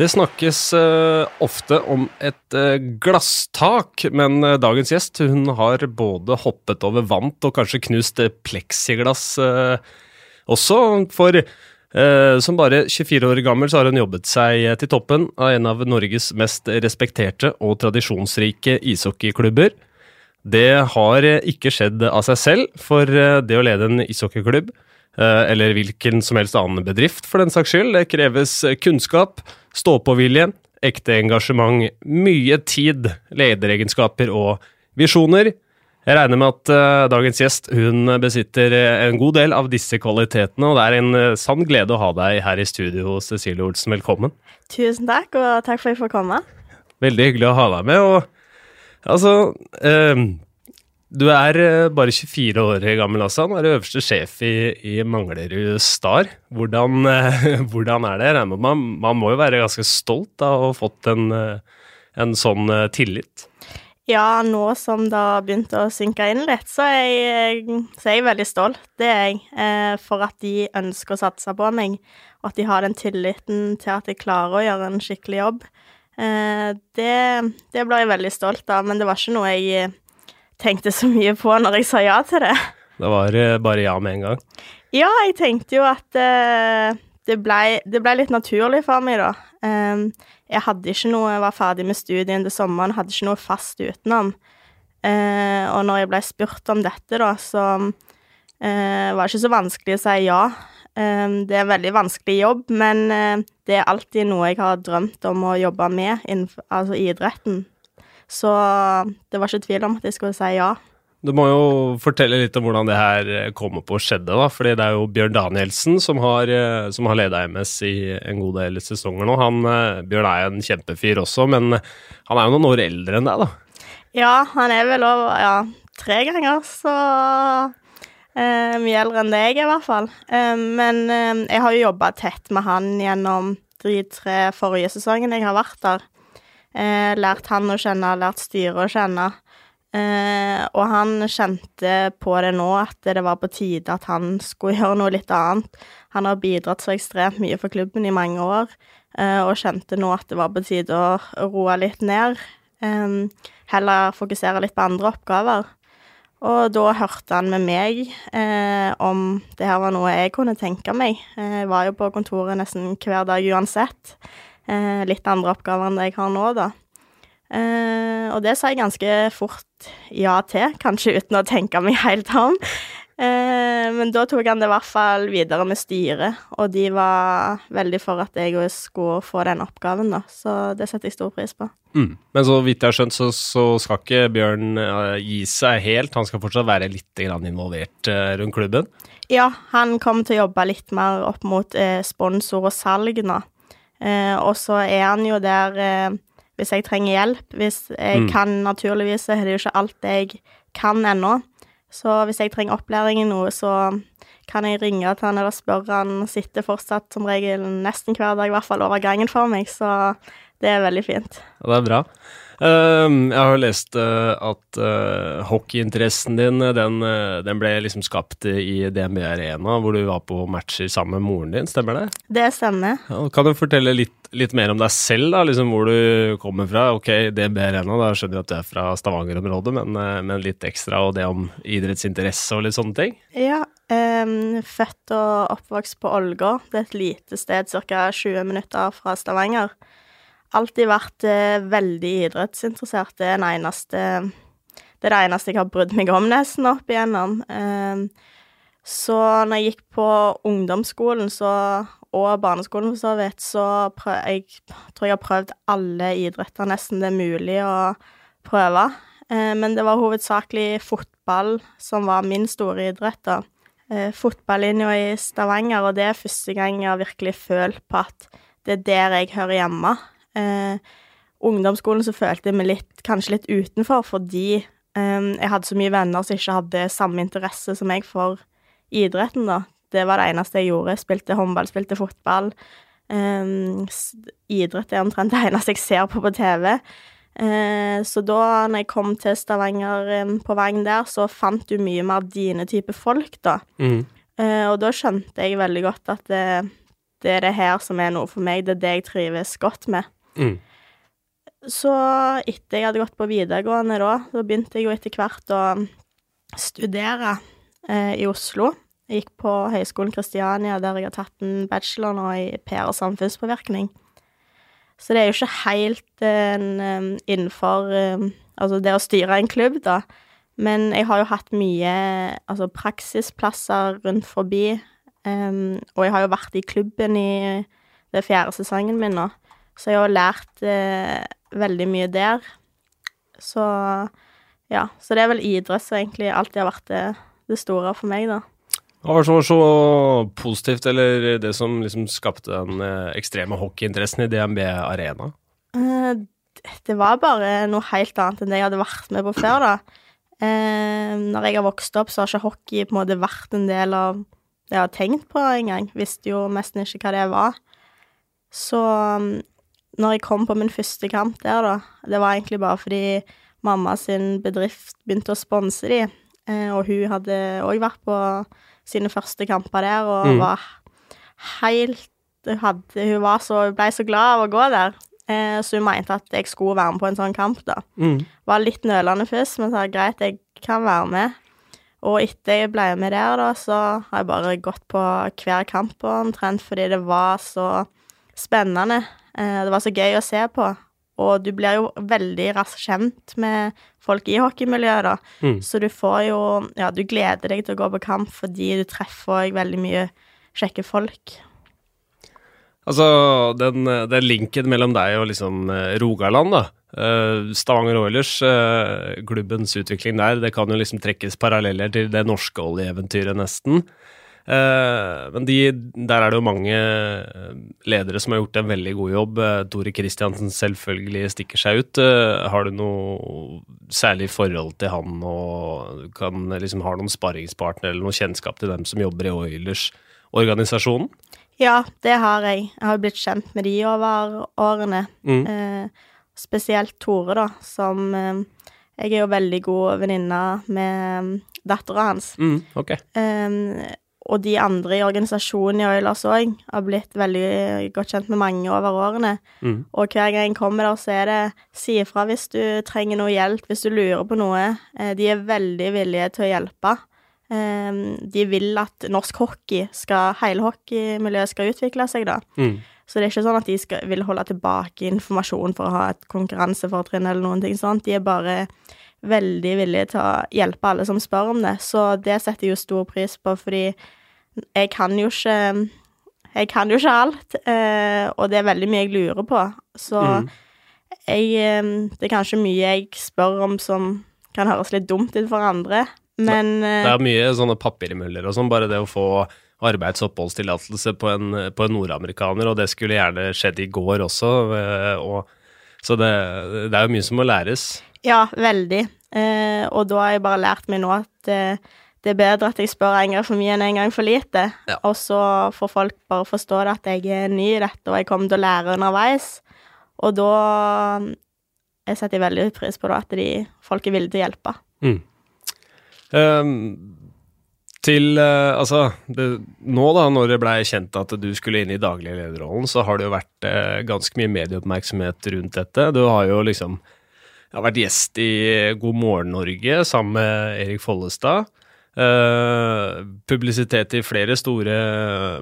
Det snakkes uh, ofte om et uh, glasstak, men uh, dagens gjest hun har både hoppet over vant og kanskje knust pleksiglass også. For som bare 24 år gammel så har hun jobbet seg til toppen av en av Norges mest respekterte og tradisjonsrike ishockeyklubber. Det har ikke skjedd av seg selv, for det å lede en ishockeyklubb eller hvilken som helst annen bedrift, for den saks skyld. Det kreves kunnskap, stå-på-vilje, ekte engasjement, mye tid, lederegenskaper og visjoner. Jeg regner med at uh, dagens gjest hun besitter en god del av disse kvalitetene, og det er en uh, sann glede å ha deg her i studio, Cecilie Olsen. Velkommen. Tusen takk, og takk for at jeg får komme. Veldig hyggelig å ha deg med. og altså... Uh, du er eh, bare 24 år gammel, Hassan, og er øverste sjef i, i Manglerud Star. Hvordan, eh, hvordan, er det? Man, man, må jo være ganske stolt av å ha fått en, eh, en sånn tillit? Ja, nå som det har begynt å synke inn litt, så er jeg, så er jeg veldig stolt. Det er jeg. For at de ønsker å satse på meg, og at de har den tilliten til at jeg klarer å gjøre en skikkelig jobb. Det, det ble jeg veldig stolt av, men det var ikke noe jeg tenkte så mye på når jeg sa ja til det. Det var uh, bare ja med en gang? Ja, jeg tenkte jo at uh, det blei ble litt naturlig for meg, da. Um, jeg hadde ikke noe Jeg var ferdig med studien til sommeren, hadde ikke noe fast utenom. Uh, og når jeg ble spurt om dette, da, så var det ikke så vanskelig å si ja. Um, det er en veldig vanskelig jobb, men det er alltid noe jeg har drømt om å jobbe med, innenfor, altså idretten. Så det var ikke tvil om at jeg skulle si ja. Du må jo fortelle litt om hvordan det her kommer på å skjedde, da. Fordi det er jo Bjørn Danielsen som har, eh, som har leda MS i en god del sesonger nå. Han, eh, Bjørn er en kjempefyr også, men han er jo noen år eldre enn deg, da. Ja, han er vel over ja, tre ganger så eh, mye eldre enn deg, i hvert fall. Eh, men eh, jeg har jo jobba tett med han gjennom de tre forrige sesongene jeg har vært der. Eh, lært han å kjenne, lært styret å kjenne. Eh, og han kjente på det nå at det var på tide at han skulle gjøre noe litt annet. Han har bidratt så ekstremt mye for klubben i mange år, eh, og kjente nå at det var på tide å roe litt ned. Eh, heller fokusere litt på andre oppgaver. Og da hørte han med meg eh, om det her var noe jeg kunne tenke meg. Jeg var jo på kontoret nesten hver dag uansett. Eh, litt andre oppgaver enn det jeg har nå, da. Eh, og det sa jeg ganske fort ja til, kanskje uten å tenke meg helt om. Eh, men da tok han det i hvert fall videre med styret, og de var veldig for at jeg skulle få den oppgaven, da. Så det setter jeg stor pris på. Mm. Men så vidt jeg har skjønt, så, så skal ikke Bjørn uh, gi seg helt. Han skal fortsatt være litt involvert uh, rundt klubben? Ja, han kommer til å jobbe litt mer opp mot uh, sponsor og salg nå. Eh, og så er han jo der eh, hvis jeg trenger hjelp. Hvis jeg mm. kan naturligvis, så er det jo ikke alt jeg kan ennå. Så hvis jeg trenger opplæring i noe, så kan jeg ringe til han eller spørre han. Sitter fortsatt som regel nesten hver dag, i hvert fall over gangen for meg, så det er veldig fint. Og det er bra. Uh, jeg har lest uh, at uh, hockeyinteressen din den, eh, den, ble liksom skapt i DNB Arena, hvor du var på matcher sammen med moren din, stemmer det? Det stemmer. Ja, kan du fortelle litt, litt, mer om deg selv, da, liksom hvor du kommer fra? Ok, DNB Arena, da skjønner jeg at du er fra Stavanger-området, men, men, litt ekstra, og det om idrettsinteresse og litt sånne ting? Ja, um, født og oppvokst på Ålgård. Det er et lite sted ca. 20 minutter fra Stavanger alltid vært eh, veldig idrettsinteressert. Det er, eneste, det er det eneste jeg har brydd meg om nesten opp igjennom. Eh, så når jeg gikk på ungdomsskolen så, og barneskolen for så vidt, så prøv, jeg tror jeg har prøvd alle idretter nesten det er mulig å prøve. Eh, men det var hovedsakelig fotball som var min store idrett, da. Eh, fotballinja i Stavanger, og det er første gang jeg har virkelig følt på at det er der jeg hører hjemme eh, ungdomsskolen så følte jeg meg litt, kanskje litt utenfor, fordi eh, jeg hadde så mye venner som ikke hadde samme interesse som meg for idretten, da. Det var det eneste jeg gjorde. Spilte håndball, spilte fotball. Um, idrett er omtrent det eneste jeg ser på på TV. Uh, så da når jeg kom til Stavanger um, på veien der, så fant du mye mer dine type folk, da. Mm. Uh, og da skjønte jeg veldig godt at det, det er det her som er noe for meg, det er det jeg trives godt med. Mm. Så etter jeg hadde gått på videregående da, så begynte jeg jo etter hvert å studere eh, i Oslo. Jeg gikk på Høgskolen Kristiania, der jeg har tatt en bachelor nå i PR og samfunnspåvirkning. Så det er jo ikke helt en, um, innenfor um, altså det å styre en klubb, da. Men jeg har jo hatt mye altså praksisplasser rundt forbi, um, og jeg har jo vært i klubben i det fjerde sesongen min nå, så jeg har lært eh, veldig mye der. Så ja, så det er vel idrett som egentlig alltid har vært det, det store for meg, da. Hva var det som var så positivt, eller det som liksom skapte den eh, ekstreme hockeyinteressen i DNB Arena? Eh, det var bare noe helt annet enn det jeg hadde vært med på før, da. Eh, når jeg har vokst opp, så har ikke hockey på en måte vært en del av det jeg har tenkt på engang. Visste jo nesten ikke hva det var. Så når jeg kom på min første kamp der, da, det var egentlig bare fordi mamma sin bedrift begynte å sponse de, og hun hadde òg vært på sine første kamper der, og mm. var helt hadde, Hun var så, ble så glad av å gå der. Eh, så hun mente at jeg skulle være med på en sånn kamp, da. Mm. Var litt nølende først, men sa greit, jeg kan være med. Og etter jeg ble med der, da, så har jeg bare gått på hver kamp omtrent fordi det var så spennende. Eh, det var så gøy å se på. Og du blir jo veldig raskt kjent med folk i hockeymiljøet, da. Mm. Så du får jo Ja, du gleder deg til å gå på kamp fordi du treffer òg veldig mye kjekke folk. Altså, den, den, linken mellom deg og liksom eh, Rogaland, da. Uh, Stavanger Oilers, klubbens utvikling der, det kan jo liksom trekkes paralleller til det norske oljeeventyret, nesten. Eh, men de, der er det jo mange eh, ledere som har gjort en veldig god jobb. Eh, Tore Kristiansen selvfølgelig stikker seg ut. Har du noe særlig forhold til han og kan liksom har noen sparringspartner eller noe kjennskap til dem som jobber i Oilers-organisasjonen? Ja, det har jeg. Jeg har blitt kjent med de over årene. Mm. Eh, spesielt Tore, da, som eh, Jeg er jo veldig god venninne med dattera hans. Mm, ok. Eh, og de andre i organisasjonen i Oilers òg har blitt veldig godt kjent med mange over årene. Mm. Og hver gang jeg kommer der, så er det si ifra hvis du trenger noe hjelp, hvis du lurer på noe. Eh, de er veldig villige til å hjelpe. Eh, de vil at norsk hockey skal, hele hockeymiljøet skal utvikle seg, da. Mm. Så det er ikke sånn at de skal, vil holde tilbake informasjon for å ha et konkurransefortrinn eller noen ting sånt. De er bare veldig villige til å hjelpe alle som spør om det. Så det setter jeg jo stor pris på, fordi jeg kan jo ikke Jeg kan jo ikke alt, eh, og det er veldig mye jeg lurer på. Så mm. jeg eh, Det er kanskje mye jeg spør om som kan høres litt dumt ut for andre, men Det er mye sånne papirmuller og sånn, bare det å få arbeids- og oppholdstillatelse på en, på en nordamerikaner, og det skulle gjerne skjedd i går også, og, så det, det er jo mye som må læres. Ja, veldig. Eh, og da har jeg bare lært meg nå at eh, det er bedre at jeg spør en gang for mye enn en gang for lite. Ja. Og så får folk bare forstå det at jeg er ny i dette, og jeg kommer til å lære underveis. Og da Jeg setter veldig pris på det, at de, folk er villige til å hjelpe. Mm. Um, til uh, Altså, det, nå da, når det blei kjent at du skulle inn i daglig lederrollen, så har det jo vært uh, ganske mye medieoppmerksomhet rundt dette. Du har jo liksom har vært gjest i God morgen Norge sammen med Erik Follestad. Uh, publisitet i flere store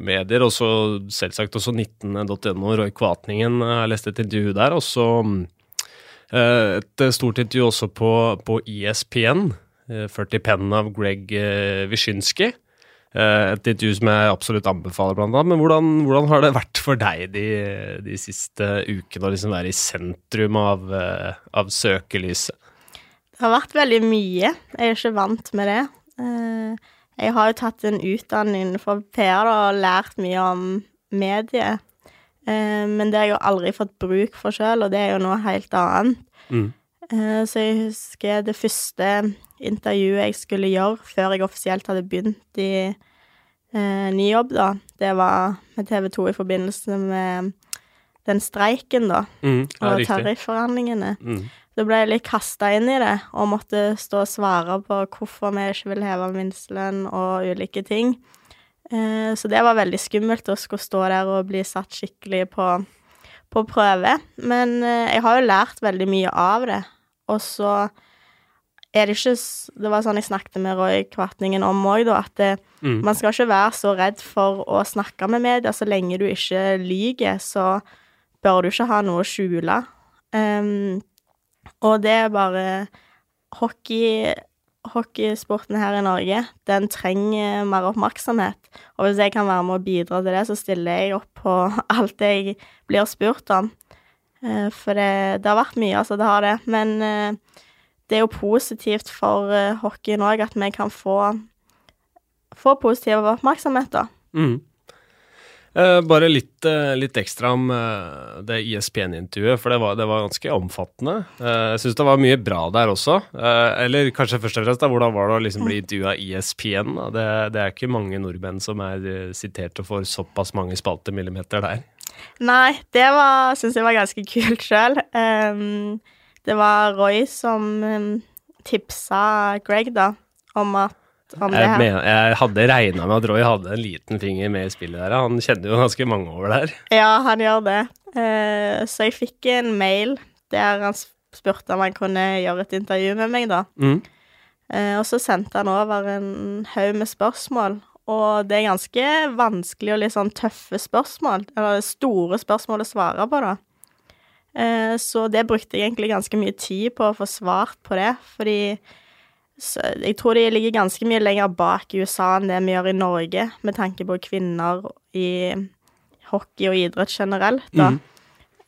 medier, også selvsagt også 19.no. Roy Kvatningen uh, har lest et intervju der. Også uh, et stort intervju også på, på ESPN. 40 penn av Greg uh, Wyszynski. et intervju som jeg absolutt anbefaler, blant annet. Men hvordan, hvordan har det vært for deg de, de siste ukene å liksom være i sentrum av, av søkelyset? Det har vært veldig mye. Jeg er ikke vant med det. Eh, jeg har jo tatt en utdanning innenfor PR og lært mye om medie, eh, men det har jeg jo aldri fått bruk for sjøl, og det er jo noe helt annet. Mm. Eh, så jeg husker det første intervjuet jeg skulle gjøre før jeg offisielt hadde begynt i eh, ny jobb, da. Det var med TV 2 i forbindelse med den streiken, da, mm, ja, og tarifforhandlingene. Mm. Så ble jeg litt kasta inn i det, og måtte stå og svare på hvorfor vi ikke vil heve minstelønn og ulike ting. Eh, så det var veldig skummelt å skulle stå der og bli satt skikkelig på, på prøve. Men eh, jeg har jo lært veldig mye av det. Og så er det ikke Det var sånn jeg snakket med Roy Kvartningen om òg, da, at det, Mm. man skal ikke være så redd for å snakke med media. Så lenge du ikke lyger, så bør du ikke ha noe å skjule. Ehm, og det er bare Hockey Hockeysporten her i Norge, den trenger mer oppmerksomhet. Og hvis jeg kan være med å bidra til det, så stiller jeg opp på alt jeg blir spurt om. Eh, For det, det har vært mye, altså, det har det. Men eh, det er jo positivt for eh, hockeyen òg at vi kan få, få positiv oppmerksomhet, da. Mm. Eh, bare litt, eh, litt ekstra om eh, det ISPN-intervjuet, for det var, det var ganske omfattende. Jeg syns det var mye bra der også. Eller kanskje først og fremst, da, hvordan var det å liksom bli intervjua av ISPN? Det, det er ikke mange nordmenn som er sitert og får såpass mange spaltemillimeter der. Nei, det syns jeg var ganske kult sjøl. det var Roy som um, tipsa Greg, da, om at om det Jeg, her. mener, jeg hadde regna med at Roy hadde en liten finger med i spillet der. Han kjenner jo ganske mange over der. Ja, han gjør det. Uh, så jeg fikk en mail der han spurte om han kunne gjøre et intervju med meg, da. Mm. Uh, og så sendte han over en haug med spørsmål. Og det er ganske vanskelig og litt sånn tøffe spørsmål, eller store spørsmål å svare på, da. Eh, så det brukte jeg egentlig ganske mye tid på å få svart på det, fordi så jeg tror de ligger ganske mye lenger bak i USA enn det vi gjør i Norge, med tanke på kvinner i hockey og idrett generelt, da. Mm.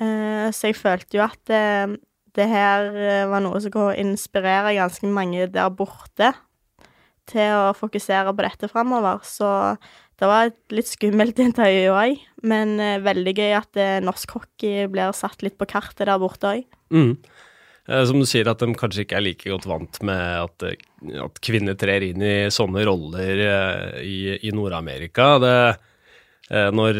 Eh, så jeg følte jo at det, det her eh, var noe som kunne inspirere ganske mange der borte til å fokusere på dette framover. Så det var et litt skummelt intervju òg, men eh, veldig gøy at eh, norsk hockey blir satt litt på kartet der borte òg. Mm. Eh, Som du sier, at de kanskje ikke er like godt vant med at, eh, at kvinner trer inn i sånne roller eh, i, i Nord-Amerika. Når,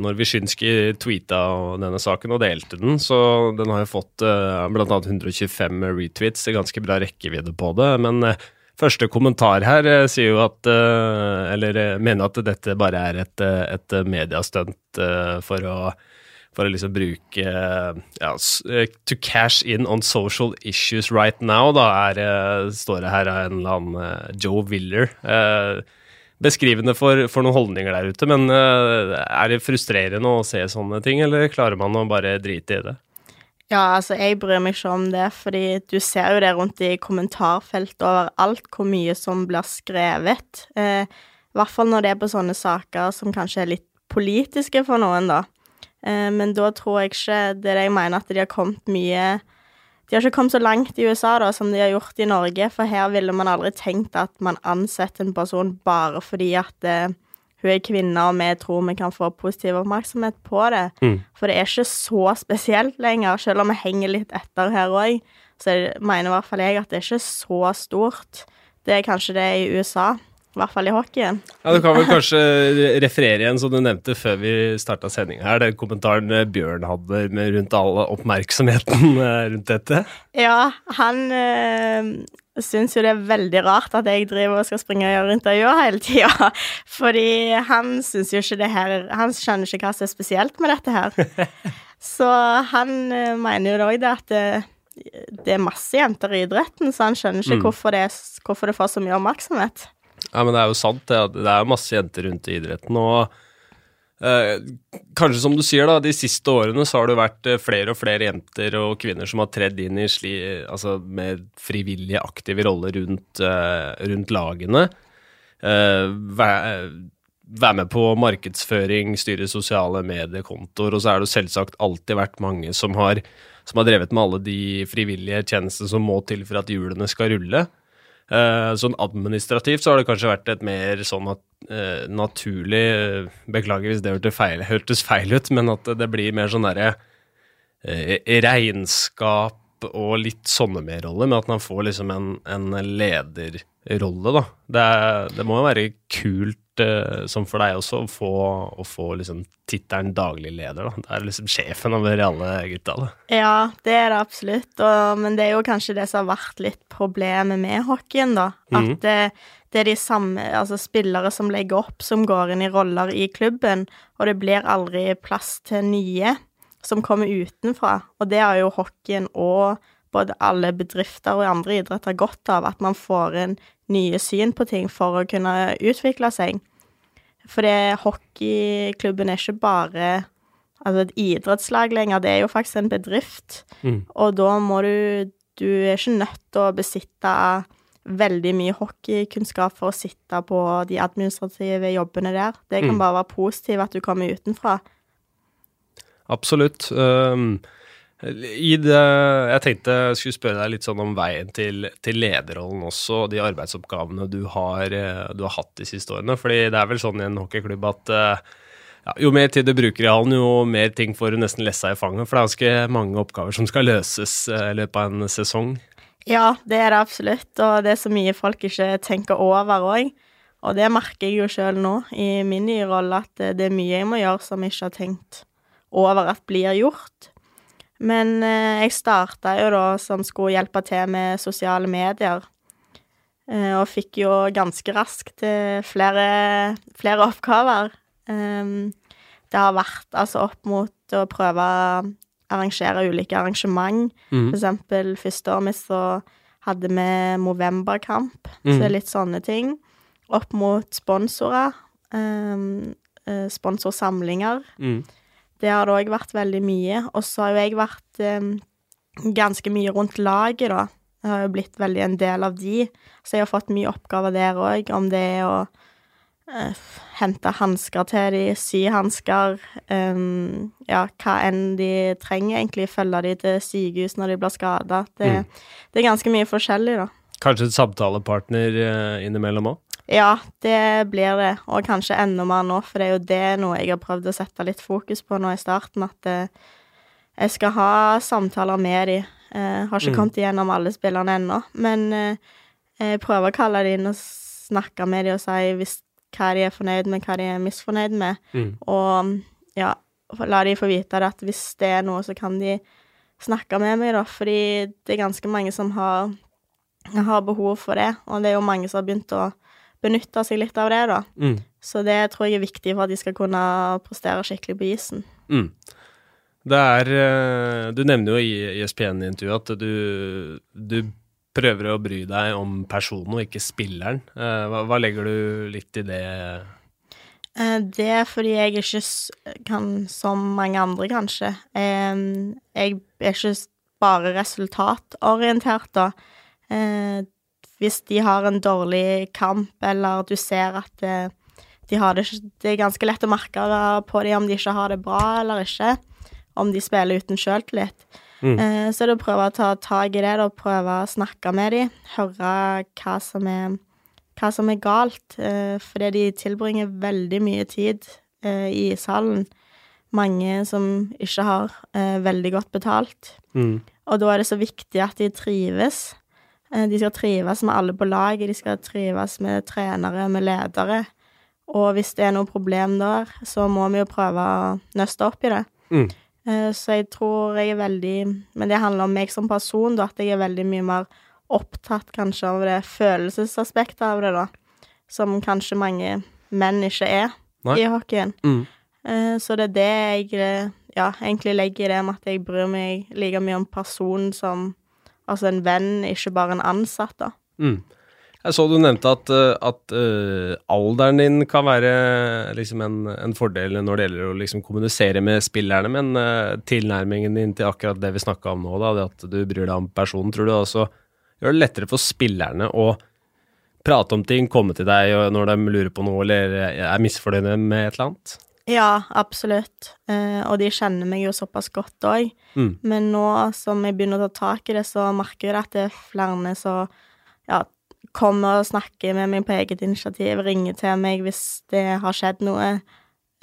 når Wyszynski tweeta denne saken og delte den, så den har jo fått bl.a. blant annet 125 retweets, ganske bra rekkevidde på det. Men første kommentar her sier jo at Eller mener at dette bare er et, et mediestunt for å for å liksom bruke ja, eh, To cash in on social issues right now, da er, eh, står det her av en eller annen eh, Joe Willer. Beskrivende for, for noen holdninger der ute, men er det frustrerende å se sånne ting, eller klarer man å bare drite i det? Ja, altså, jeg bryr meg ikke om det, fordi du ser jo det rundt i kommentarfeltet overalt hvor mye som blir skrevet. I hvert fall når det er på sånne saker som kanskje er litt politiske for noen, da. Eh, men da tror jeg ikke Det er det jeg mener, at de har kommet mye De har ikke kommet så langt i USA da som de har gjort i Norge, for her ville man aldri tenkt at man ansetter en person bare fordi at eh, hun er kvinne, og vi tror vi kan få positiv oppmerksomhet på det. Mm. For det er ikke så spesielt lenger, selv om vi henger litt etter her òg. Så jeg mener i hvert fall jeg at det er ikke så stort. Det er kanskje det i USA, i hvert fall i hockeyen. Ja, Du kan vel kanskje referere igjen, som du nevnte før vi starta sendinga her, den kommentaren eh, Bjørn hadde med rundt all oppmerksomheten eh, rundt dette. Ja, han øh, syns jo det er veldig rart at jeg driver og skal springe og gjøre intervjuer hele tida. Fordi han syns jo ikke det her Han skjønner ikke hva som er spesielt med dette her. Så han øh, mener jo òg det at det, det er masse jenter i idretten, så han skjønner ikke Mm. hvorfor, det, hvorfor det får så mye oppmerksomhet. Ja, men det er jo sant, det. Det er masse jenter rundt i idretten. Og eh, kanskje som du sier, da, de siste årene så har det vært eh, flere og flere jenter og kvinner som har tredd inn i sli, altså med frivillige, aktive roller rundt, eh, rundt lagene. Eh, Være vær med på markedsføring, styre sosiale mediekontoer, og så er det selvsagt alltid vært mange som har, som har drevet med alle de frivillige tjenestene som må til for at hjulene skal rulle. Eh, sånn administrativt så har det kanskje vært et mer sånn at, eh, naturlig eh, Beklager hvis det feil, hørtes feil ut, men at det blir mer sånn derre eh, regnskap og litt sånne mer roller, med at man får liksom en, en lederrolle, da. Det, det må jo være kult, som for deg også, å få, å få liksom tittelen daglig leder, da. Det er liksom sjefen over alle gutta, da. Ja, det er det absolutt, og, men det er jo kanskje det som har vært litt problemet med hockeyen, da. Mhm. At det, det er de samme altså spillere som legger opp, som går inn i roller i klubben, og det blir aldri plass til nye som kommer utenfra. Og det har jo hockeyen og både alle bedrifter og andre idretter godt av, at man får inn nye syn på ting for å kunne utvikle seg. For det, hockeyklubben er ikke bare altså et idrettslag lenger, det er jo faktisk en bedrift. Mm. Og da må du Du er ikke nødt til å besitte veldig mye hockeykunnskap for å sitte på de administrative jobbene der. Det kan Mm. bare være positivt at du kommer utenfra. Absolutt. Um, i det, jeg tenkte jeg skulle spørre deg litt sånn om veien til, til lederrollen også, og de arbeidsoppgavene du har, eh, du har hatt de siste årene. Fordi det er vel sånn i en hockeyklubb at eh, ja, jo mer tid du bruker i hallen, jo mer ting får du nesten lessa i fanget. For det er ganske mange oppgaver som skal løses eh, i løpet av en sesong. Ja, det er det absolutt, og det er så mye folk ikke tenker over òg. Og det merker jeg jo sjøl nå, i min nye rolle, at det er mye jeg må gjøre som jeg ikke har tenkt over at blir gjort. Men eh, jeg starta jo da som skulle hjelpe til med sosiale medier, eh, og fikk jo ganske raskt flere, flere oppgaver. Um, det har vært altså opp mot å prøve å arrangere ulike arrangement. Mm. For eksempel første året mitt så hadde vi Movember-kamp, så Mm. det er litt sånne ting. Opp mot sponsorer. Um, eh, sponsorsamlinger. Mm. Det har det òg vært veldig mye. Og så har jo jeg vært eh, ganske mye rundt laget, da. Jeg har jo blitt veldig en del av de, så jeg har fått mye oppgaver der òg, om det er å eh, hente hansker til de, sy hansker, um, ja, hva enn de trenger, egentlig, følge de til sykehus når de blir skada. Det, Mm. det er ganske mye forskjellig, da. Kanskje en samtalepartner eh, innimellom òg? Ja, det blir det, og kanskje enda mer nå, for det er jo det noe jeg har prøvd å sette litt fokus på nå i starten, at eh, jeg skal ha samtaler med de. Jeg har ikke Mm. kommet igjennom alle spillerne ennå, men eh, jeg prøver å kalle de inn og snakke med de og si hvis, hva de er fornøyd med, hva de er misfornøyd med, Mm. og ja, la de få vite at hvis det er noe, så kan de snakke med meg, da, fordi det er ganske mange som har, har behov for det, og det er jo mange som har begynt å benytte seg litt av det, da. Mm. Så det tror jeg er viktig for at de skal kunne prestere skikkelig på isen. Mm. Det er eh, Du nevner jo i ESPN-intervjuet at du, du prøver å bry deg om personen og ikke spilleren. Eh, Hva, hva legger du litt i det? Eh, Det er fordi jeg ikke kan, som mange andre kanskje Jeg er ikke bare resultatorientert, da. Hvis de har en dårlig kamp, eller du ser at eh, de har det Det er ganske lett å merke på dem om de ikke har det bra eller ikke. Om de spiller uten sjøltillit. Mm. Eh, Så det å prøve å ta tak i det, og Prøve å snakke med dem. Høre hva som er hva som er galt, eh, fordi de tilbringer veldig mye tid eh, i ishallen. Mange som ikke har eh, veldig godt betalt. Mm. Og da er det så viktig at de trives. Eh, de skal trives med alle på laget, de skal trives med trenere, med ledere. Og hvis det er noe problem der, så må vi jo prøve å nøste opp i det. Mm. Eh, Så jeg tror jeg er veldig Men det handler om meg som person, da, at jeg er veldig mye mer opptatt kanskje av det følelsesaspektet av det, da. Som kanskje mange menn ikke er Nei. i hockeyen. Mm. Eh, Så det er det jeg ja, egentlig legger i det med at jeg bryr meg like mye om personen som Altså en venn, ikke bare en ansatt, da. Mm. Jeg så du nevnte at, eh, at uh, alderen din kan være liksom en, en fordel når det gjelder å liksom kommunisere med spillerne, men uh, tilnærmingen din til akkurat det vi snakka om nå, da, det at du bryr deg om personen, tror du også gjør det lettere for spillerne å prate om ting, komme til deg når de lurer på noe eller er misfornøyde med et eller annet? Ja, absolutt. Eh, og de kjenner meg jo såpass godt òg. Mm. Men nå som jeg begynner å ta tak i det, så merker jeg at det er flere som ja, kommer og snakker med meg på eget initiativ, ringer til meg hvis det har skjedd noe.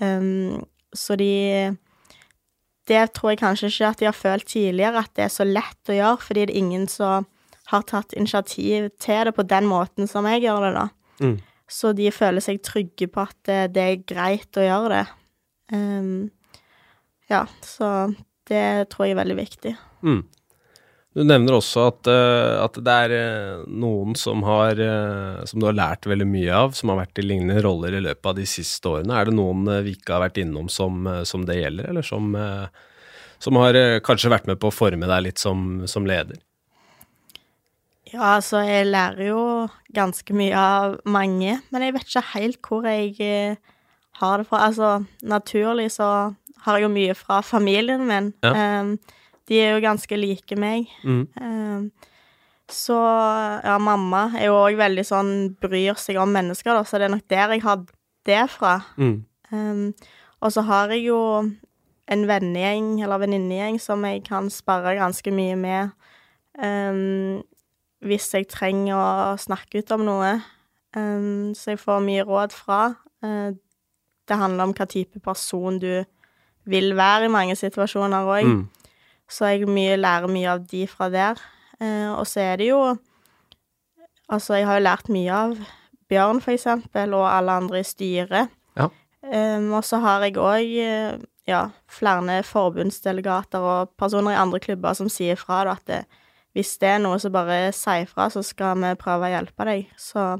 Um, så de Det tror jeg kanskje ikke at de har følt tidligere, at det er så lett å gjøre, fordi det er ingen som har tatt initiativ til det på den måten som jeg gjør det, da. Mm. Så de føler seg trygge på at det, det er greit å gjøre det. Um, ja, så det tror jeg er veldig viktig. Mm. Du nevner også at, eh, at det er eh, noen som, har, eh, som du har lært veldig mye av, som har vært i lignende roller i løpet av de siste årene. Er det noen vi ikke har vært innom som, som det gjelder, eller som, som, har kanskje vært med på å forme deg litt som, som leder? Ja, altså, jeg lærer jo ganske mye av mange, men jeg vet ikke helt hvor jeg har det fra. Altså, naturlig så har jeg jo mye fra familien min. Ja. Um, de er jo ganske like meg. Mm. Um, så ja, mamma er jo òg veldig sånn bryr seg om mennesker, da, så det er nok der jeg har det fra. Mm. Um, og så har jeg jo en vennegjeng, eller venninnegjeng, som jeg kan sparre ganske mye med um, hvis jeg trenger å snakke ut om noe. Um, så jeg får mye råd fra. Uh, det handler om hva type person du vil være i mange situasjoner òg. Mm. Så jeg mye, lærer mye av de fra der. Uh, og så er det jo Altså, jeg har jo lært mye av Bjørn, for eksempel, og alle andre i styret. Ja. Um, og så har jeg òg eh, ja, flere forbundsdelegater og personer i andre klubber som sier fra da, at det, hvis det er noe, så bare si fra, så skal vi prøve å hjelpe deg. Så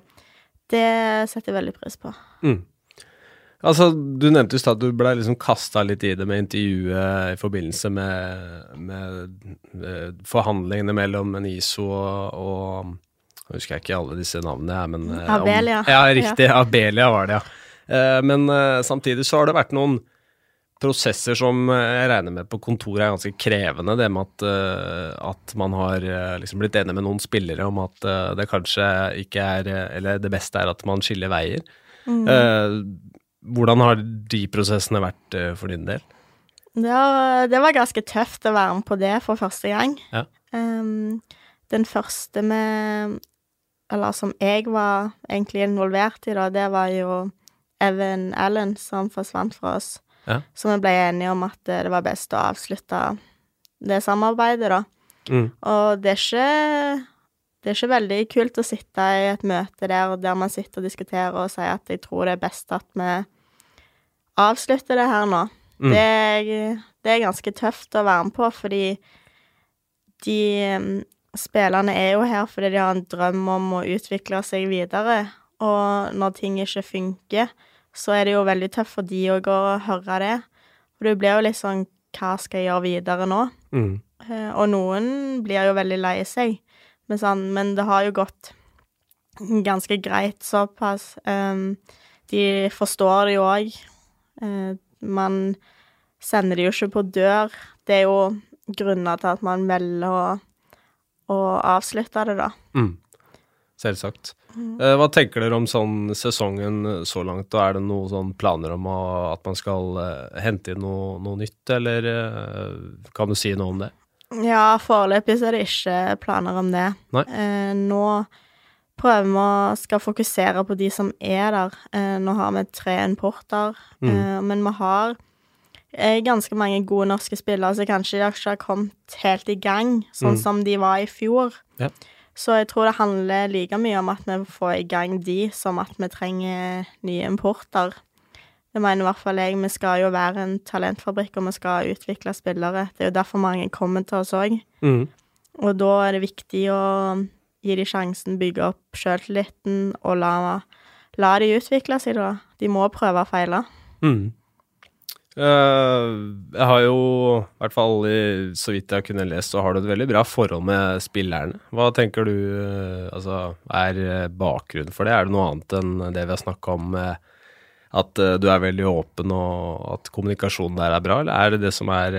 det setter jeg veldig pris på. Mm. Altså, Du nevnte i stad at du ble liksom kasta litt i det med intervjuet i forbindelse med, med eh, forhandlingene mellom NISO og, og jeg husker ikke alle disse navnene, men eh, Abelia. Om, ja, riktig. Ja. Abelia var det, ja. Eh, men samtidig så har det vært noen prosesser som jeg regner med på kontoret er ganske krevende. Det med at, at man har liksom blitt enig med noen spillere om at det kanskje ikke er Eller det beste er at man skiller veier. Mm. Hvordan har de prosessene vært for din del? Det var, det var, ganske tøft å være med på det for første gang. Ja. Um, den første med Eller som jeg var egentlig involvert i, da, det var jo Evan Allen som forsvant fra oss. Ja. Så vi ble enige om at det var best å avslutte det samarbeidet, da. Mm. Og det er ikke det er ikke veldig kult å sitte i et møte der, der man sitter og diskuterer og sier at jeg tror det er best at vi avslutter det her nå. Mm. Det, er, det, er, ganske tøft å være med på, fordi de um, spillerne er jo her fordi de har en drøm om å utvikle seg videre, og når ting ikke funker, så er det jo veldig tøft for de òg å høre det. For du blir jo litt sånn Hva skal jeg gjøre videre nå? Mm. Uh, og noen blir jo veldig lei seg, men, sånn, men det har jo gått ganske greit såpass. Um, de forstår det jo òg, Uh, man sender det jo ikke på dør. Det er jo grunner til at man velger å, å avslutte det, da. Mm. Selvsagt. Mm. Eh, hva tenker dere om sånn sesongen så langt, og er det noen sånn planer om at man skal uh, hente inn noe, noe nytt, eller kan du si noe om det? Ja, foreløpig så er det ikke planer om det. Nei nå prøver vi å skal fokusere på de som er der. Eh, nå har vi tre importer, mm. eh, men vi har eh, ganske mange gode norske spillere som kanskje ikke har kommet helt i gang, sånn mm. som de var i fjor. Ja. Så jeg tror det handler like mye om at vi får i gang de, som at vi trenger nye importer. Det mener i hvert fall jeg. Vi skal jo være en talentfabrikk, og vi skal utvikle spillere. Det er jo derfor mange kommer til oss òg. Mm. Og da er det viktig å gi dem sjansen, bygge opp sjøltilliten og la, la, de utvikle seg, da. De må prøve og feile. Mm. Uh, jeg har jo, i hvert fall i, så vidt jeg har kunnet lese, så har du et veldig bra forhold med spillerne. Hva tenker du uh, altså, er bakgrunnen for det? Er det noe annet enn det vi har snakka om, uh, at du er veldig åpen og at kommunikasjonen der er bra, eller er det det som er,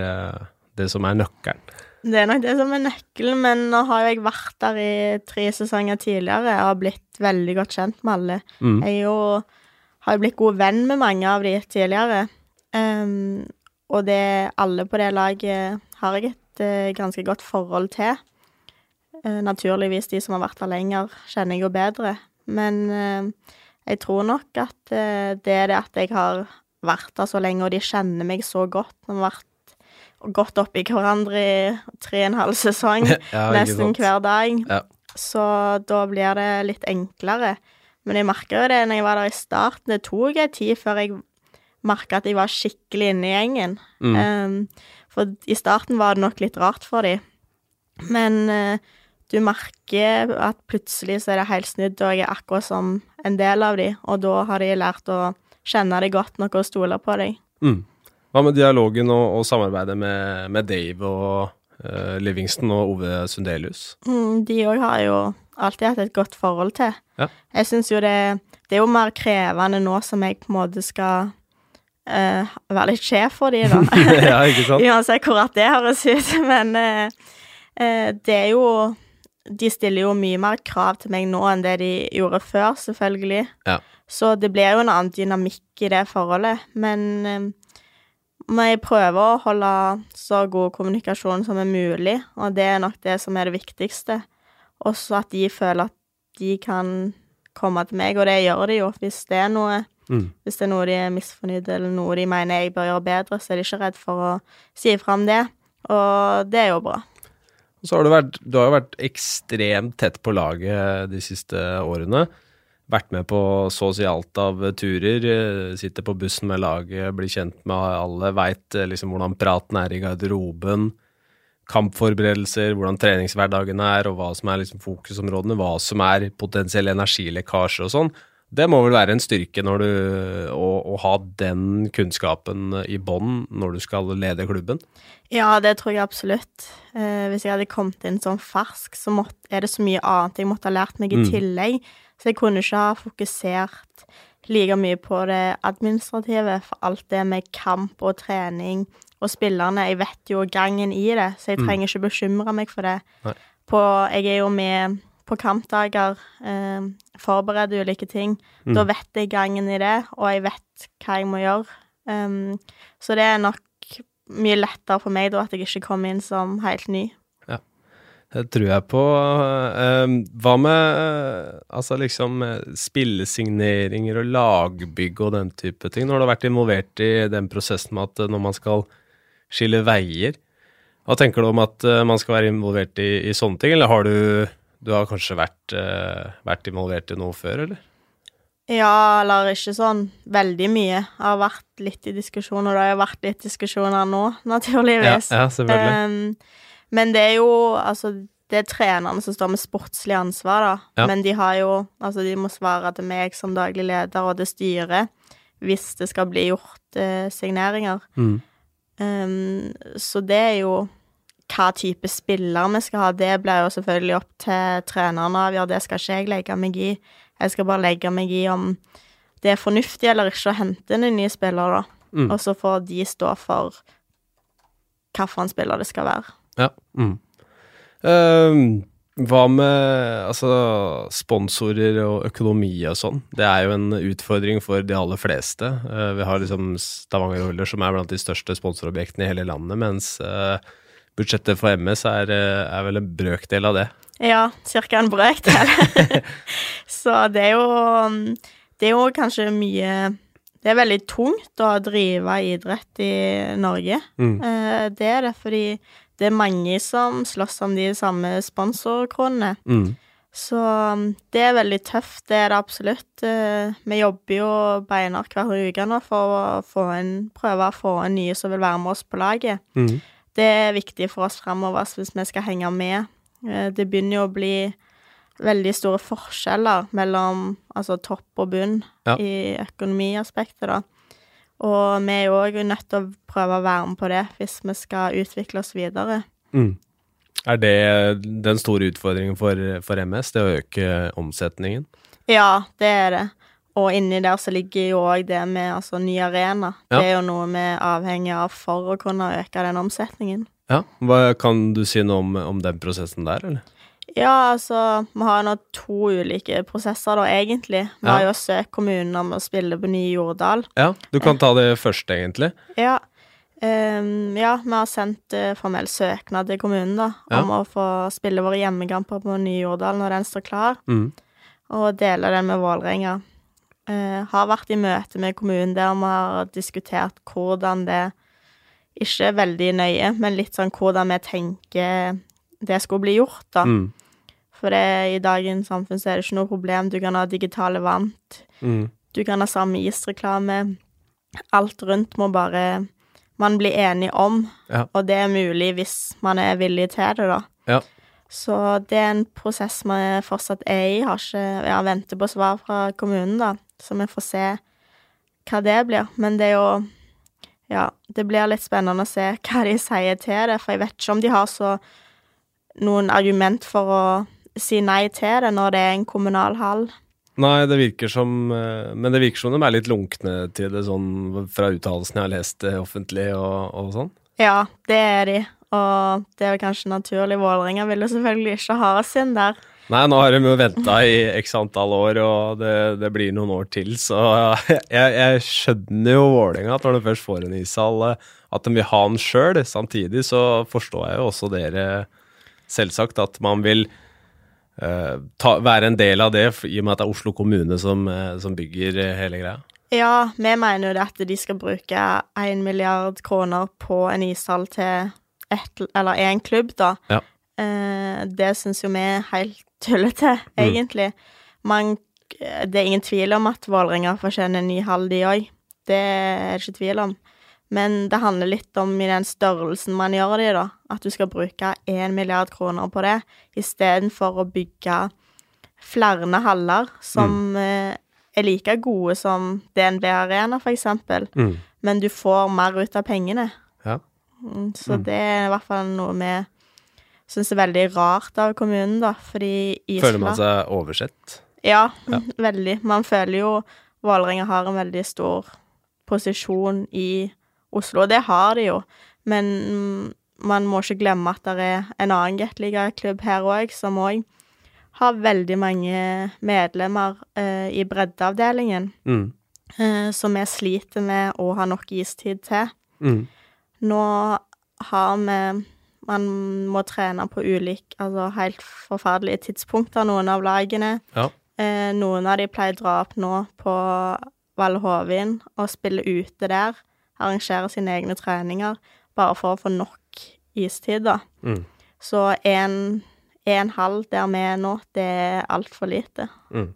det som er nøkkelen? Det er nok det som er nøkkelen, men nå har jeg vært der i tre sesonger tidligere og har blitt veldig godt kjent med alle. Mm. Jeg jo, har jo blitt god venn med mange av de tidligere. Um, og det alle på det laget har jeg et uh, ganske godt forhold til. Uh, naturligvis de som har vært der lenger, kjenner jeg jo bedre. Men uh, jeg tror nok at det er det at jeg har vært der så lenge, og de kjenner meg så godt. De har vært opp i hverandre i tre og en halv sesong, ja, nesten hver dag. Ja. Så da blir det litt enklere. Men jeg merka jo det når jeg var der i starten. Det tok en tid før jeg merka at jeg var skikkelig inne i gjengen. Mm. Um, for i starten var det nok litt rart for dem. Men uh, du merker at plutselig så er det helt snudd, og jeg er akkurat som en del av dem. og da har de lært å kjenne deg godt nok og stole på deg. Mm. Hva med dialogen og, og samarbeidet med, med Dave og uh, Livingston og Ove Sundelius? Mm, de òg har jo alltid hatt et godt forhold til. Ja. Jeg syns jo det Det er jo mer krevende nå som jeg på en måte skal eh, være litt sjef for de, da. ja, ikke sant? Uansett hvor at det høres ut. Men uh, uh, det er jo De stiller jo mye mer krav til meg nå enn det de gjorde før, selvfølgelig. Ja. Så det blir jo en annen dynamikk i det forholdet. Men men jeg prøver å holde så god kommunikasjon som er mulig, og det er nok det som er det viktigste. Også at de føler at de kan komme til meg, og det gjør de jo. Hvis det er noe, Mm. hvis det er noe de er misfornøyd eller noe de mener jeg bør gjøre bedre, så er de ikke redd for å si ifra om det. Og det er jo bra. Så har du vært, du har jo vært ekstremt tett på laget de siste årene. Vært med på så å si alt av turer. eh, Sitter på bussen med laget, blir kjent med alle, veit liksom hvordan praten er i garderoben. Kampforberedelser, hvordan treningshverdagen er, og hva som er liksom fokusområdene. Hva som er potensiell energilekkasje og sånn. Det må vel være en styrke når du, å, å ha den kunnskapen i bånn når du skal lede klubben? Ja, det tror jeg absolutt. Eh, hvis jeg hadde kommet inn som fersk, så måtte, er det så mye annet jeg måtte ha lært meg i Mm. tillegg. Så jeg kunne ikke ha fokusert like mye på det administrative, for alt det med kamp og trening og spillerne. Jeg vet jo gangen i det, så jeg Mm. trenger ikke bekymre meg for det. På, jeg er jo med på kampdager, eh, forbereder ulike ting. Mm. Da vet jeg gangen i det, og jeg vet hva jeg må gjøre. Um, så det er nok mye lettere for meg da at jeg ikke kommer inn som helt ny. Ja, Det tror jeg på. Eh, Hva med uh, altså liksom eh, spillesigneringer og lagbygg og den type ting? Når du har vært involvert i den prosessen med at eh, når man skal skille veier, hva tenker du om at man skal være involvert i, i sånne ting, eller har du du har kanskje vært, eh, vært involvert i noe før, eller? Ja, eller ikke sånn veldig mye. Jeg har vært litt i diskusjoner, og det har vært litt diskusjoner nå, naturligvis. ja selvfølgelig. Um, men det er jo altså det er trenerne som står med sportslig ansvar, da. Ja. Men de har jo Altså, de må svare til meg som daglig leder og til styret hvis det skal bli gjort eh, signeringer. Mm. Um, så det er jo hva type spiller vi skal ha. Det blir jo selvfølgelig opp til treneren å avgjøre. Det skal ikke jeg legge meg i. Jeg skal bare legge meg i om det er fornuftig eller ikke å hente inn en ny spiller, da. Mm. Og så får de stå for hvilken spiller det skal være. Ja. Mm. Ehm, hva med altså, sponsorer og økonomi og sånn? Det er jo en utfordring for de aller fleste. Uh, vi har liksom Stavanger Oilers som er blant de største sponsorobjektene i hele landet, mens eh, budsjettet for MS er, eh, er vel en brøkdel av det. Ja, cirka en brøkdel. så det er jo Det er jo kanskje mye Det er veldig tungt å drive idrett i Norge. Mm. Eh, Det er det fordi det er mange som slåss om de samme sponsorkronene. Mm. Så um, det er veldig tøft, det er det absolutt. Eh, Vi jobber jo beinhardt hver uke nå for å få en, prøve å få en nye som vil være med oss på laget. Mm. Det er viktig for oss fremover hvis vi skal henge med. Eh, Det begynner jo å bli veldig store forskjeller mellom altså topp og bunn Ja. i økonomiaspektet, da. Og vi er jo òg nødt til å prøve å være med på det hvis vi skal utvikle oss videre. Mm. Er det den store utfordringen for, for MS, det å øke omsetningen? Ja, det er det. Og inni der så ligger jo òg det med altså ny arena. Ja. Det er jo noe vi er avhengig av for å kunne øke den omsetningen. Ja. Hva, kan du si noe om, om den prosessen der, eller? Ja, altså, vi har nå to ulike prosesser, da, egentlig. Vi Ja. har jo søkt kommunen om å spille på Nye Jordal. Ja, du kan ta det først, egentlig. Ja. Um, ja, vi har sendt uh, formell søknad til kommunen, da, Ja. om å få spille våre hjemmekamper på Nye Jordal når den står klar, Mm. og dele den med Vålerenga. Eh, har vært i møte med kommunen der vi har diskutert hvordan det Ikke veldig nøye, men litt sånn hvordan vi tenker det skulle bli gjort, da. Mm. For det, i dagens samfunn så er det ikke noe problem. Du kan ha digitale vant. Mm. Du kan ha samme isreklame. Alt rundt må bare man bli enig om, Ja. og det er mulig hvis man er villig til det, da. Ja. Så det er en prosess vi fortsatt er i. Har ikke Ja, venter på svar fra kommunen, da. Så vi får se hva det blir. Men det er jo Ja, det blir litt spennende å se hva de sier til det, for jeg vet ikke om de har så noen argument for å si nei til det når det er en kommunal hall. Nei, det virker som eh, Men det virker som de er litt lunkne til det, sånn fra uttalelsene jeg har lest offentlig og, og sånn. Ja, det er de. Og det er vel kanskje naturlig. Vålerenga vil jo selvfølgelig ikke ha oss inn der. Nei, nå har de jo venta i x antall år, og det, det, blir noen år til, så jeg, jeg skjønner jo Vålerenga at når de først får en ishall, eh, at de vil ha den sjøl. Samtidig så forstår jeg jo også dere selvsagt at man vil uh, ta, være en del av det, i og med at det er Oslo kommune som, uh, som bygger hele greia. Ja, vi mener jo det at de skal bruke én milliard kroner på en ishall til ett, eller én klubb, da. Ja. Uh, det syns jo vi er helt tullete, mm. egentlig. Man, det er ingen tvil om at Vålerenga fortjener en ny hall, de òg. Det er det ikke tvil om. Men det handler litt om i den størrelsen man gjør det i, da. At du skal bruke én milliard kroner på det, istedenfor å bygge flere haller som mm. eh, er like gode som DNB Arena, for eksempel. Mm. Men du får mer ut av pengene. Ja. Mm, så mm. det er i hvert fall noe vi syns er veldig rart av kommunen, da, fordi Island Føler man seg oversett? Ja, ja. veldig. Man føler jo Vålerenga har en veldig stor posisjon i Oslo, og det har de jo, men man må ikke glemme at det er en annen Gateliga-klubb her òg, som òg har veldig mange medlemmer eh, i breddeavdelingen, mm. eh, som vi sliter med å ha nok istid til. Mm. Nå har vi Man må trene på ulike, altså helt forferdelige tidspunkter, noen av lagene. Ja. Eh, noen av de pleier å dra opp nå på Valle Hovin og spille ute der arrangere sine egne treninger bare for å få nok istid, da. Mm. Så en, en halv der vi er nå, det er altfor lite. Mm.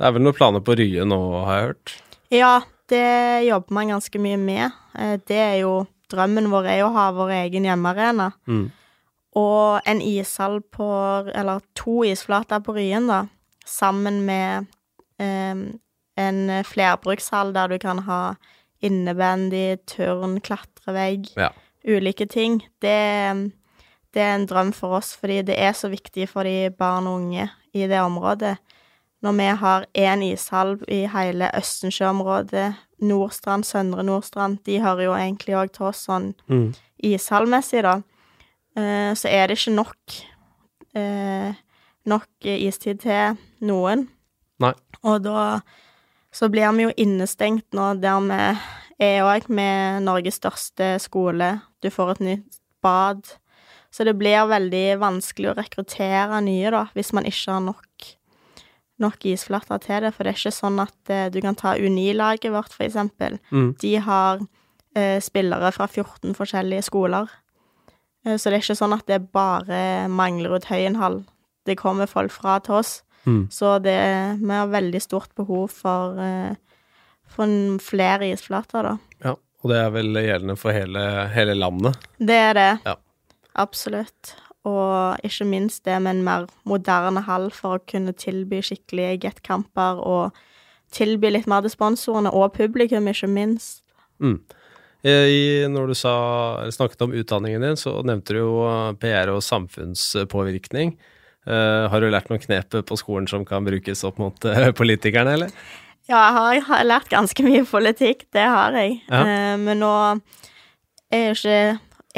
Det er vel noen planer på Rye nå, har jeg hørt? Ja, det jobber man ganske mye med. Eh, det er jo Drømmen vår er jo å ha vår egen hjemmearena. Mm. Og en ishall på Eller to isflater på Ryen, da, sammen med eh, en flerbrukshall der du kan ha innebandy, turn, klatrevegg, ja. ulike ting. Det, det, er en drøm for oss, fordi det er så viktig for de barn og unge i det området. Når vi har én ishall i hele Østensjø-området, Nordstrand, Søndre Nordstrand, de hører jo egentlig òg til oss sånn mm. ishallmessig, da, eh, så er det ikke nok eh, nok istid til noen. Nei. Og da så blir vi jo innestengt nå der vi er òg med Norges største skole. Du får et nytt bad. Så det blir veldig vanskelig å rekruttere nye, da, hvis man ikke har nok, nok isflater til det. For det er ikke sånn at eh, du kan ta Uni-laget vårt, for eksempel. Mm. De har eh, spillere fra 14 forskjellige skoler. Eh, så det er ikke sånn at det bare mangler ut Høyenhall. Det kommer folk fra til oss. Mm. Så det, vi har veldig stort behov for, eh, for flere isflater, da. Ja, og det er vel gjeldende for hele, hele landet? Det er det. Ja. Absolutt. Og ikke minst det med en mer moderne hall for å kunne tilby skikkelige get-kamper og tilby litt mer til sponsorene og publikum, ikke minst. Mm. I, når du sa, snakket om utdanningen din, så nevnte du jo PR og samfunnspåvirkning. Uh, har du lært noen knep på skolen som kan brukes opp mot uh, politikerne, eller? Ja, jeg har, jeg har, lært ganske mye politikk, det har jeg. Ja. Uh, men nå er jo ikke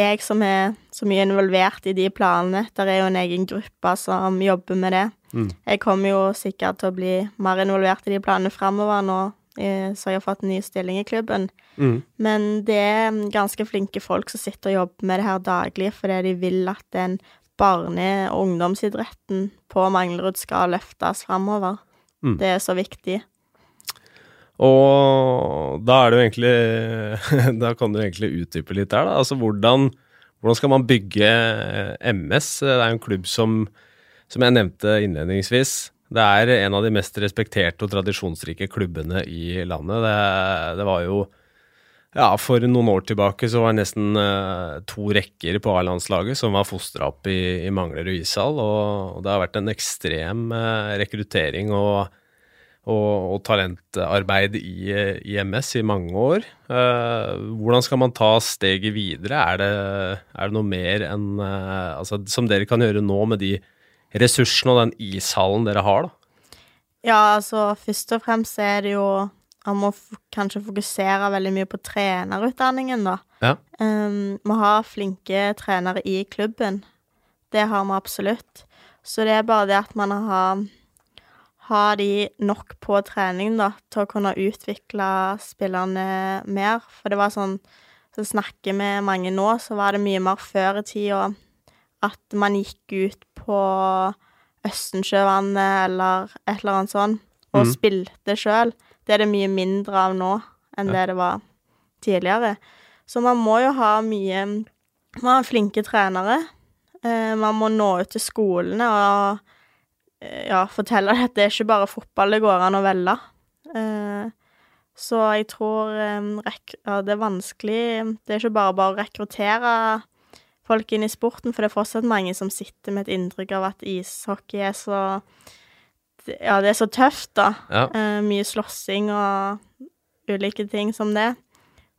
jeg som er så mye involvert i de planene. Der er jo en egen gruppe som jobber med det. Mm. Jeg kommer jo sikkert til å bli mer involvert i de planene framover nå, så jeg har fått en ny stilling i klubben. Mm. Men det er ganske flinke folk som sitter og jobber med det her daglig, fordi de vil at den barne- og ungdomsidretten på Manglerud skal løftes framover. Mm. Det er så viktig. Og da er det jo egentlig Da kan du egentlig utdype litt der, da. Altså hvordan, hvordan skal man bygge MS? Det er en klubb som, som jeg nevnte innledningsvis, det er en av de mest respekterte og tradisjonsrike klubbene i landet. Det, det var jo Ja, for noen år tilbake så var det nesten uh, to rekker på A-landslaget som var fostra opp i, i Manglerud ishall, og, og, det har vært en ekstrem uh, rekruttering og, og, og talentarbeid i, i, MS i mange år. Uh, hvordan skal man ta steget videre? Er det, er det noe mer enn altså, som dere kan gjøre nå med de ressursene og den ishallen dere har, da? Ja, altså først og fremst er det jo Man må kanskje fokusere veldig mye på trenerutdanningen, da. Ja. Um, vi har flinke trenere i klubben. Det har vi absolutt. Så det er bare det at man har, har de nok på trening, da, til å kunne utvikle spillerne mer. For det var sånn Så snakker med mange nå, så var det mye mer før i tida at man gikk ut på Østensjøvannet eller et eller annet sånt og mm. spilte sjøl. Det er det mye mindre av nå enn ja. det det var tidligere. Så man må jo ha mye Man har flinke trenere. Eh, man må nå ut til skolene og eh, ja, fortelle at det er ikke bare fotball det går an å velge. Eh, så jeg tror eh, ja, det er vanskelig Det er ikke bare bare å rekruttere folk inn i sporten, for det er fortsatt mange som sitter med et inntrykk av at ishockey er så ja, det er så tøft, da. Ja. Mye slåssing og ulike ting som det.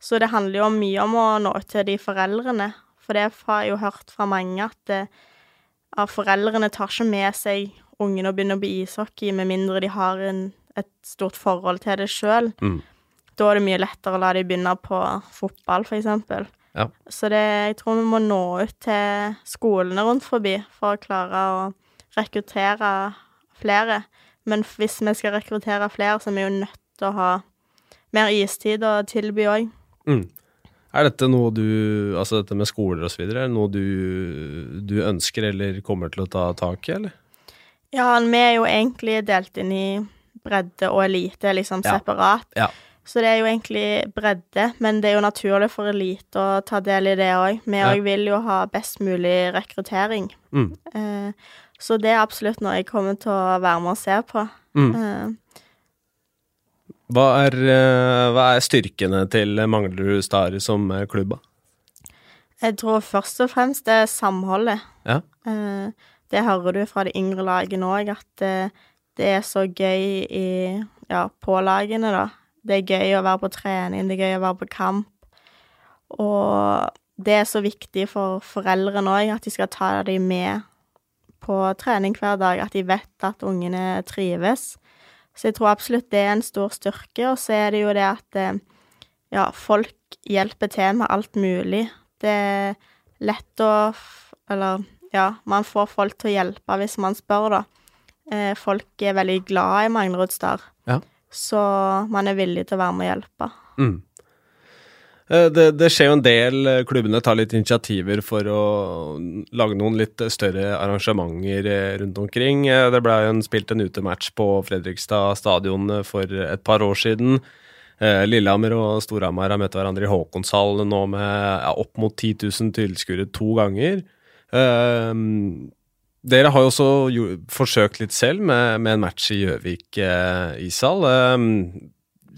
Så det handler jo mye om å nå ut til de foreldrene. For det har jeg jo hørt fra mange at det, ja, foreldrene tar ikke med seg ungene og å på ishockey med mindre de har en, et stort forhold til det sjøl. Mm. Da er det mye lettere å la de begynne på fotball, eksempel. Ja. Så det, jeg tror vi må nå ut til skolene rundt forbi for å klare å rekruttere flere. Men hvis vi skal rekruttere flere, så er vi jo nødt til å ha mer istid å tilby òg. Mm. Er dette noe du Altså dette med skoler og så videre, er det noe du, du, ønsker eller kommer til å ta tak i, eller? Ja, vi er jo egentlig delt inn i bredde og elite, liksom ja. separat. Ja. Så det er jo egentlig bredde, men det er jo naturlig for elite å ta del i det òg. Vi òg ja. vil jo ha best mulig rekruttering. Mm. Eh, så det er absolutt noe jeg kommer til å være med og se på. Mm. Eh. hva, er, uh, hva er, styrkene til Manglerud Star som uh, klubb? Jeg tror først og fremst det er samholdet. Ja. Det hører du fra de yngre lagene òg, at det er så gøy i, ja, på lagene, da. Det er gøy å være på trening, det er gøy å være på kamp. Og det er så viktig for foreldrene òg, at de skal ta dem med på trening hver dag, at de vet at ungene trives. Så jeg tror absolutt det er en stor styrke. Og så er det jo det at eh, ja, folk hjelper til med alt mulig. Det er lett å Eller ja, man får folk til å hjelpe hvis man spør, da. Eh, folk er veldig glad i Manglerud Star, ja. så man er villig til å være med og hjelpe. Mm. Eh, det, det, skjer jo en del. Eh, klubbene tar litt initiativer for å lage noen litt større arrangementer rundt omkring. Det ble en, spilt en utematch på Fredrikstad stadion for et par år siden. Lillehammer og Storhamar har møtt hverandre i Håkonshall nå med ja, opp mot 10 000 tilskuere to ganger. Dere har jo også forsøkt litt selv med, med en match i Gjøvik ishall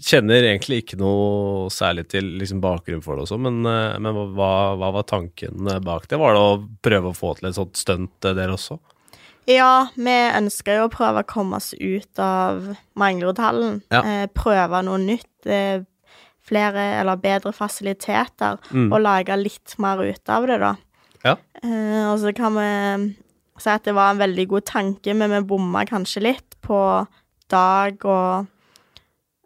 kjenner egentlig ikke noe særlig til liksom, bakgrunnen for det også, men, eh, men hva, hva, var tanken bak det? Var det å prøve å få til et sånt stunt, eh, dere også? Ja, vi ønsker jo å prøve å komme oss ut av Manglerudhallen. Ja. Eh, prøve noe nytt. Eh, flere eller bedre fasiliteter. Mm. Og lage litt mer ut av det, da. Ja. Eh, og så kan vi si at det var en veldig god tanke, men vi bomma kanskje litt på dag og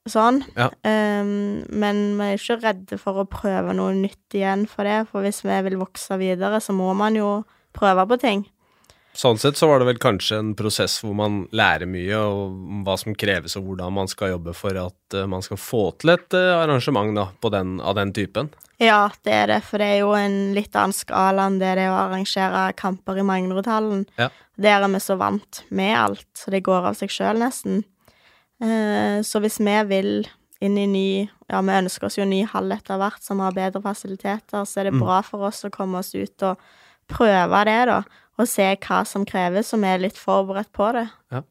sånn. Ja. Um, men vi er ikke redde for å prøve noe nytt igjen for det, for hvis vi vil vokse videre, så må man jo prøve på ting. Sånn sett så var det vel kanskje en prosess hvor man lærer mye om hva som kreves og hvordan man skal jobbe for at uh, man skal få til et uh, arrangement da, den, av den typen? Ja, det er det, for det er jo en litt annen skala enn det det er å arrangere kamper i Manglerudhallen. Ja. Der er vi så vant med alt, så det går av seg sjøl nesten. Eh, så hvis vi vil inn i ny Ja, vi ønsker oss jo ny hall etter hvert som har bedre fasiliteter, så er det mm. bra for oss å komme oss ut og prøve det, da. Og se hva som kreves, som vi er litt forberedt på det. Ja.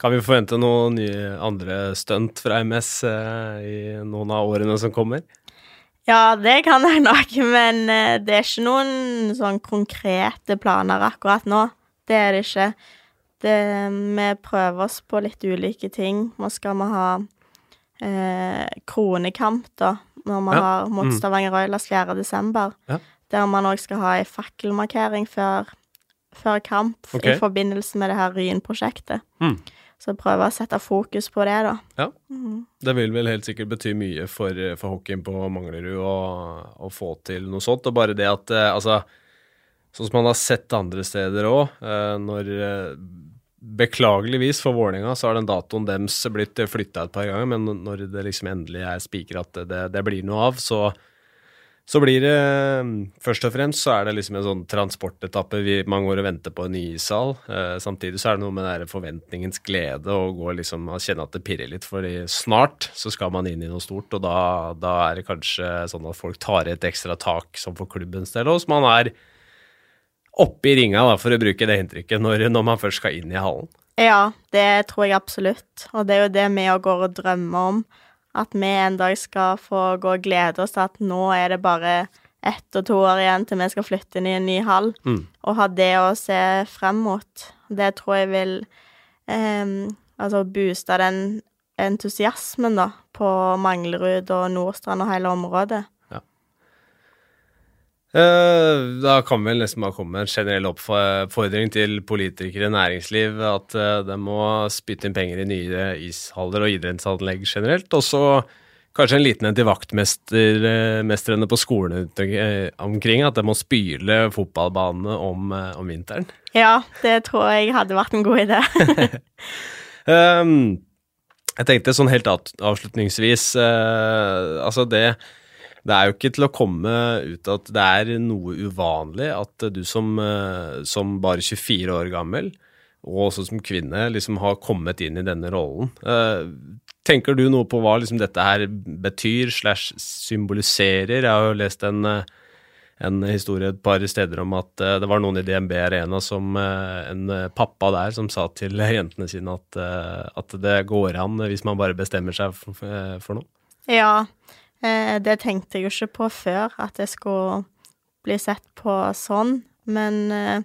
Kan vi forvente noen nye andre stunt fra MS eh, i noen av årene som kommer? Ja, det kan jeg nok, men eh, det er ikke noen sånn konkrete planer akkurat nå. Det er det ikke. Det, vi prøver oss på litt ulike ting. Nå skal vi ha eh, kronekamp, da, når vi Ja, har mot mm. Stavanger Oilers 4. desember. Ja. Der man òg skal ha ei fakkelmarkering før, før kamp okay. i forbindelse med det her Ryn-prosjektet. Mm. Så prøve å sette fokus på det, da. Ja. Mm. Det vil vel helt sikkert bety mye for, for hockeyen på Manglerud å, få til noe sånt. Og bare det at eh, altså Sånn som man har sett andre steder òg, når eh, Beklageligvis for Vålerenga så har den datoen deres blitt flytta et par ganger, men når det liksom endelig er spikra at det, det blir noe av, så, så blir det Først og fremst så er det liksom en sånn transportetappe. Vi, man går og venter på en ny ishall. Eh, samtidig så er det noe med den forventningens glede å gå liksom og kjenne at det pirrer litt, fordi snart så skal man inn i noe stort, og da, da er det kanskje sånn at folk tar et ekstra tak som for klubbens del, og så man er oppe i ringa, da, for å bruke det inntrykket, når, når man først skal inn i hallen. Ja, det tror jeg absolutt. Og det er jo det vi òg går og drømmer om. At vi en dag skal få gå og glede oss til at nå er det bare ett og to år igjen til vi skal flytte inn i en ny hall. Mm. Og ha det å se frem mot. Det tror jeg vil eh, altså booste den entusiasmen, da, på Manglerud og Nordstrand og hele området. Eh, Da kan vel nesten bare komme med en generell oppfordring til politikere næringsliv at eh, de må spytte inn penger i nye ishaller og idrettsanlegg generelt. Og så kanskje en liten en til vaktmestrene på skolene eh, omkring, at de må spyle fotballbanene om, eh, om vinteren. Ja, det tror jeg hadde vært en god idé. Ehm, jeg tenkte sånn helt avslutningsvis eh, Altså, det det er jo ikke til å komme ut at det er noe uvanlig at du som, eh, som bare 24 år gammel, og også som kvinne, liksom har kommet inn i denne rollen. Eh, tenker du noe på hva liksom dette her betyr slash symboliserer? Jeg har jo lest en, eh, en historie et par steder om at det var noen i DNB Arena som en pappa der som sa til jentene sine at, at det går an hvis man bare bestemmer seg for, for noe. Ja, det tenkte jeg jo ikke på før, at det skulle bli sett på sånn. Men eh,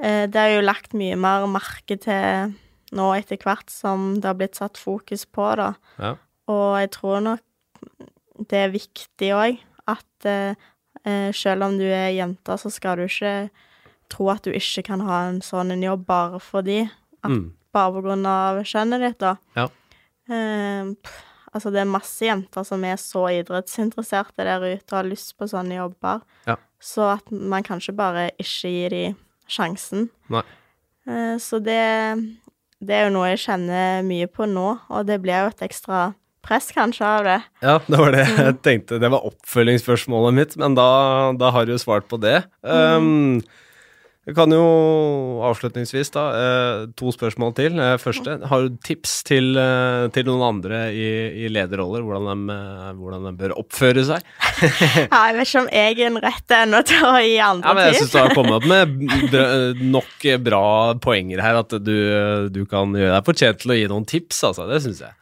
eh, det er jo lagt mye mer merke til nå etter hvert som det har blitt satt fokus på, da. Ja. Og jeg tror nok det er viktig òg at eh, eh, selv om du er jente, så skal du ikke tro at du ikke kan ha en sånn en jobb bare fordi. At, Mm. Bare på grunn av kjønnet ditt, da. Ja. Eh, pff, altså, det er masse jenter som er så idrettsinteresserte der ute og har lyst på sånne jobber. Ja. Så at man kanskje bare ikke gir dem sjansen. Nei. Eh, så det, det er jo noe jeg kjenner mye på nå, og det blir jo et ekstra press kanskje av det. Ja, det var det jeg tenkte. Det var oppfølgingsspørsmålet mitt, men da, da har du jo svart på det. Um, jeg kan jo avslutningsvis, da, eh, to spørsmål til. Eh, første, har du tips til, eh, til noen andre i, i lederroller, hvordan de, hvordan de bør oppføre seg? Ja, jeg vet ikke om jeg er den rette ennå til å gi Ja, andre men jeg syns du har kommet opp med nok bra poenger her, at du, du kan gjøre deg fortjent til å gi noen tips, altså. Det syns jeg.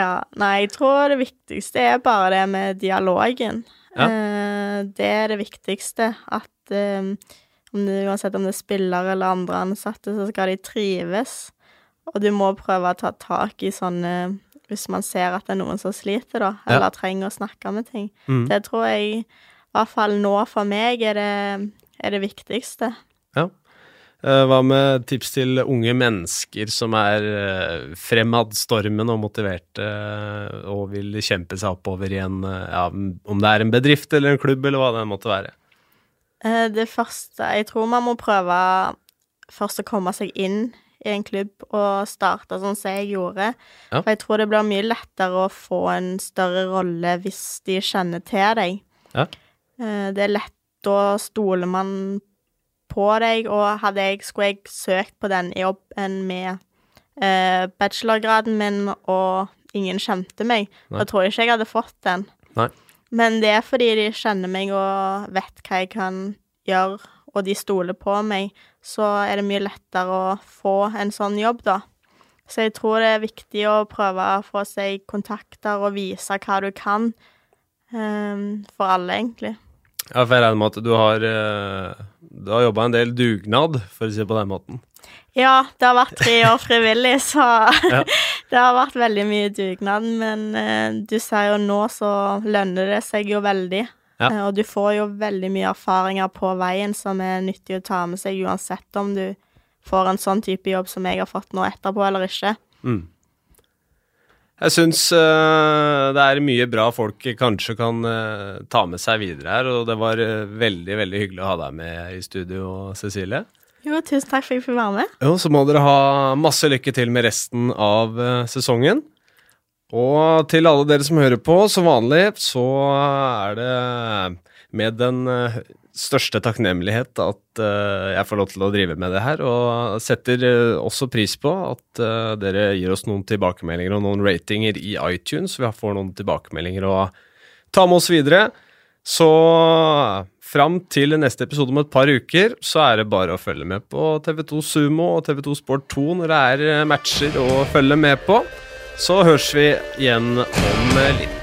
Ja, nei, jeg tror det viktigste er bare det med dialogen. Ja. Det er det viktigste. At om det, uansett om det er spillere eller andre ansatte, så skal de trives. Og du må prøve å ta tak i sånne Hvis man ser at det er noen som sliter, da, Ja. eller trenger å snakke med ting. Mm. Det tror jeg, i hvert fall nå for meg, er det, er det viktigste. Ja. Hva med tips til unge mennesker som er eh, fremadstormende og motiverte eh, og vil kjempe seg oppover i en eh, ja, Om det er en bedrift eller en klubb, eller hva det måtte være? Eh, Det første Jeg tror man må prøve først å komme seg inn i en klubb og starte sånn som jeg gjorde. Ja. For jeg tror det blir mye lettere å få en større rolle hvis de kjenner til deg. Ja. Eh, Det er lett, da stoler man på deg, og hadde jeg, skulle jeg søkt på den jobben med eh, bachelorgraden min, og ingen kjente meg, Nei. da tror jeg ikke jeg hadde fått den. Nei. Men det er fordi de kjenner meg og vet hva jeg kan gjøre, og de stoler på meg, så er det mye lettere å få en sånn jobb, da. Så jeg tror det er viktig å prøve å få seg kontakter og vise hva du kan. Um, for alle, egentlig. Ja, for jeg regner med at du har, uh, du har jobba en del dugnad, for å si det på den måten? Ja, det har vært tre år frivillig, så. det har vært veldig mye dugnad. Men eh, du ser jo nå så lønner det seg jo veldig. Ja. Eh, og du får jo veldig mye erfaringer på veien som er nyttig å ta med seg uansett om du får en sånn type jobb som jeg har fått nå etterpå, eller ikke. Mm. Jeg syns uh, det er mye bra folk kanskje kan uh, ta med seg videre her, og det var uh, veldig, veldig hyggelig å ha deg med i studio, Cecilie. Jo, tusen takk for at jeg fikk være med. Jo, så må dere ha masse lykke til med resten av sesongen. Og til alle dere som hører på, som vanlig så er det med den største takknemlighet at uh, jeg får lov til å drive med det her, og setter også pris på at dere gir oss noen tilbakemeldinger og noen ratinger i iTunes. Vi får noen tilbakemeldinger å ta med oss videre. Så fram til neste episode om et par uker, så er det bare å følge med på TV2 Sumo og TV2 Sport 2 når det er matcher å følge med på. Så høres vi igjen om litt.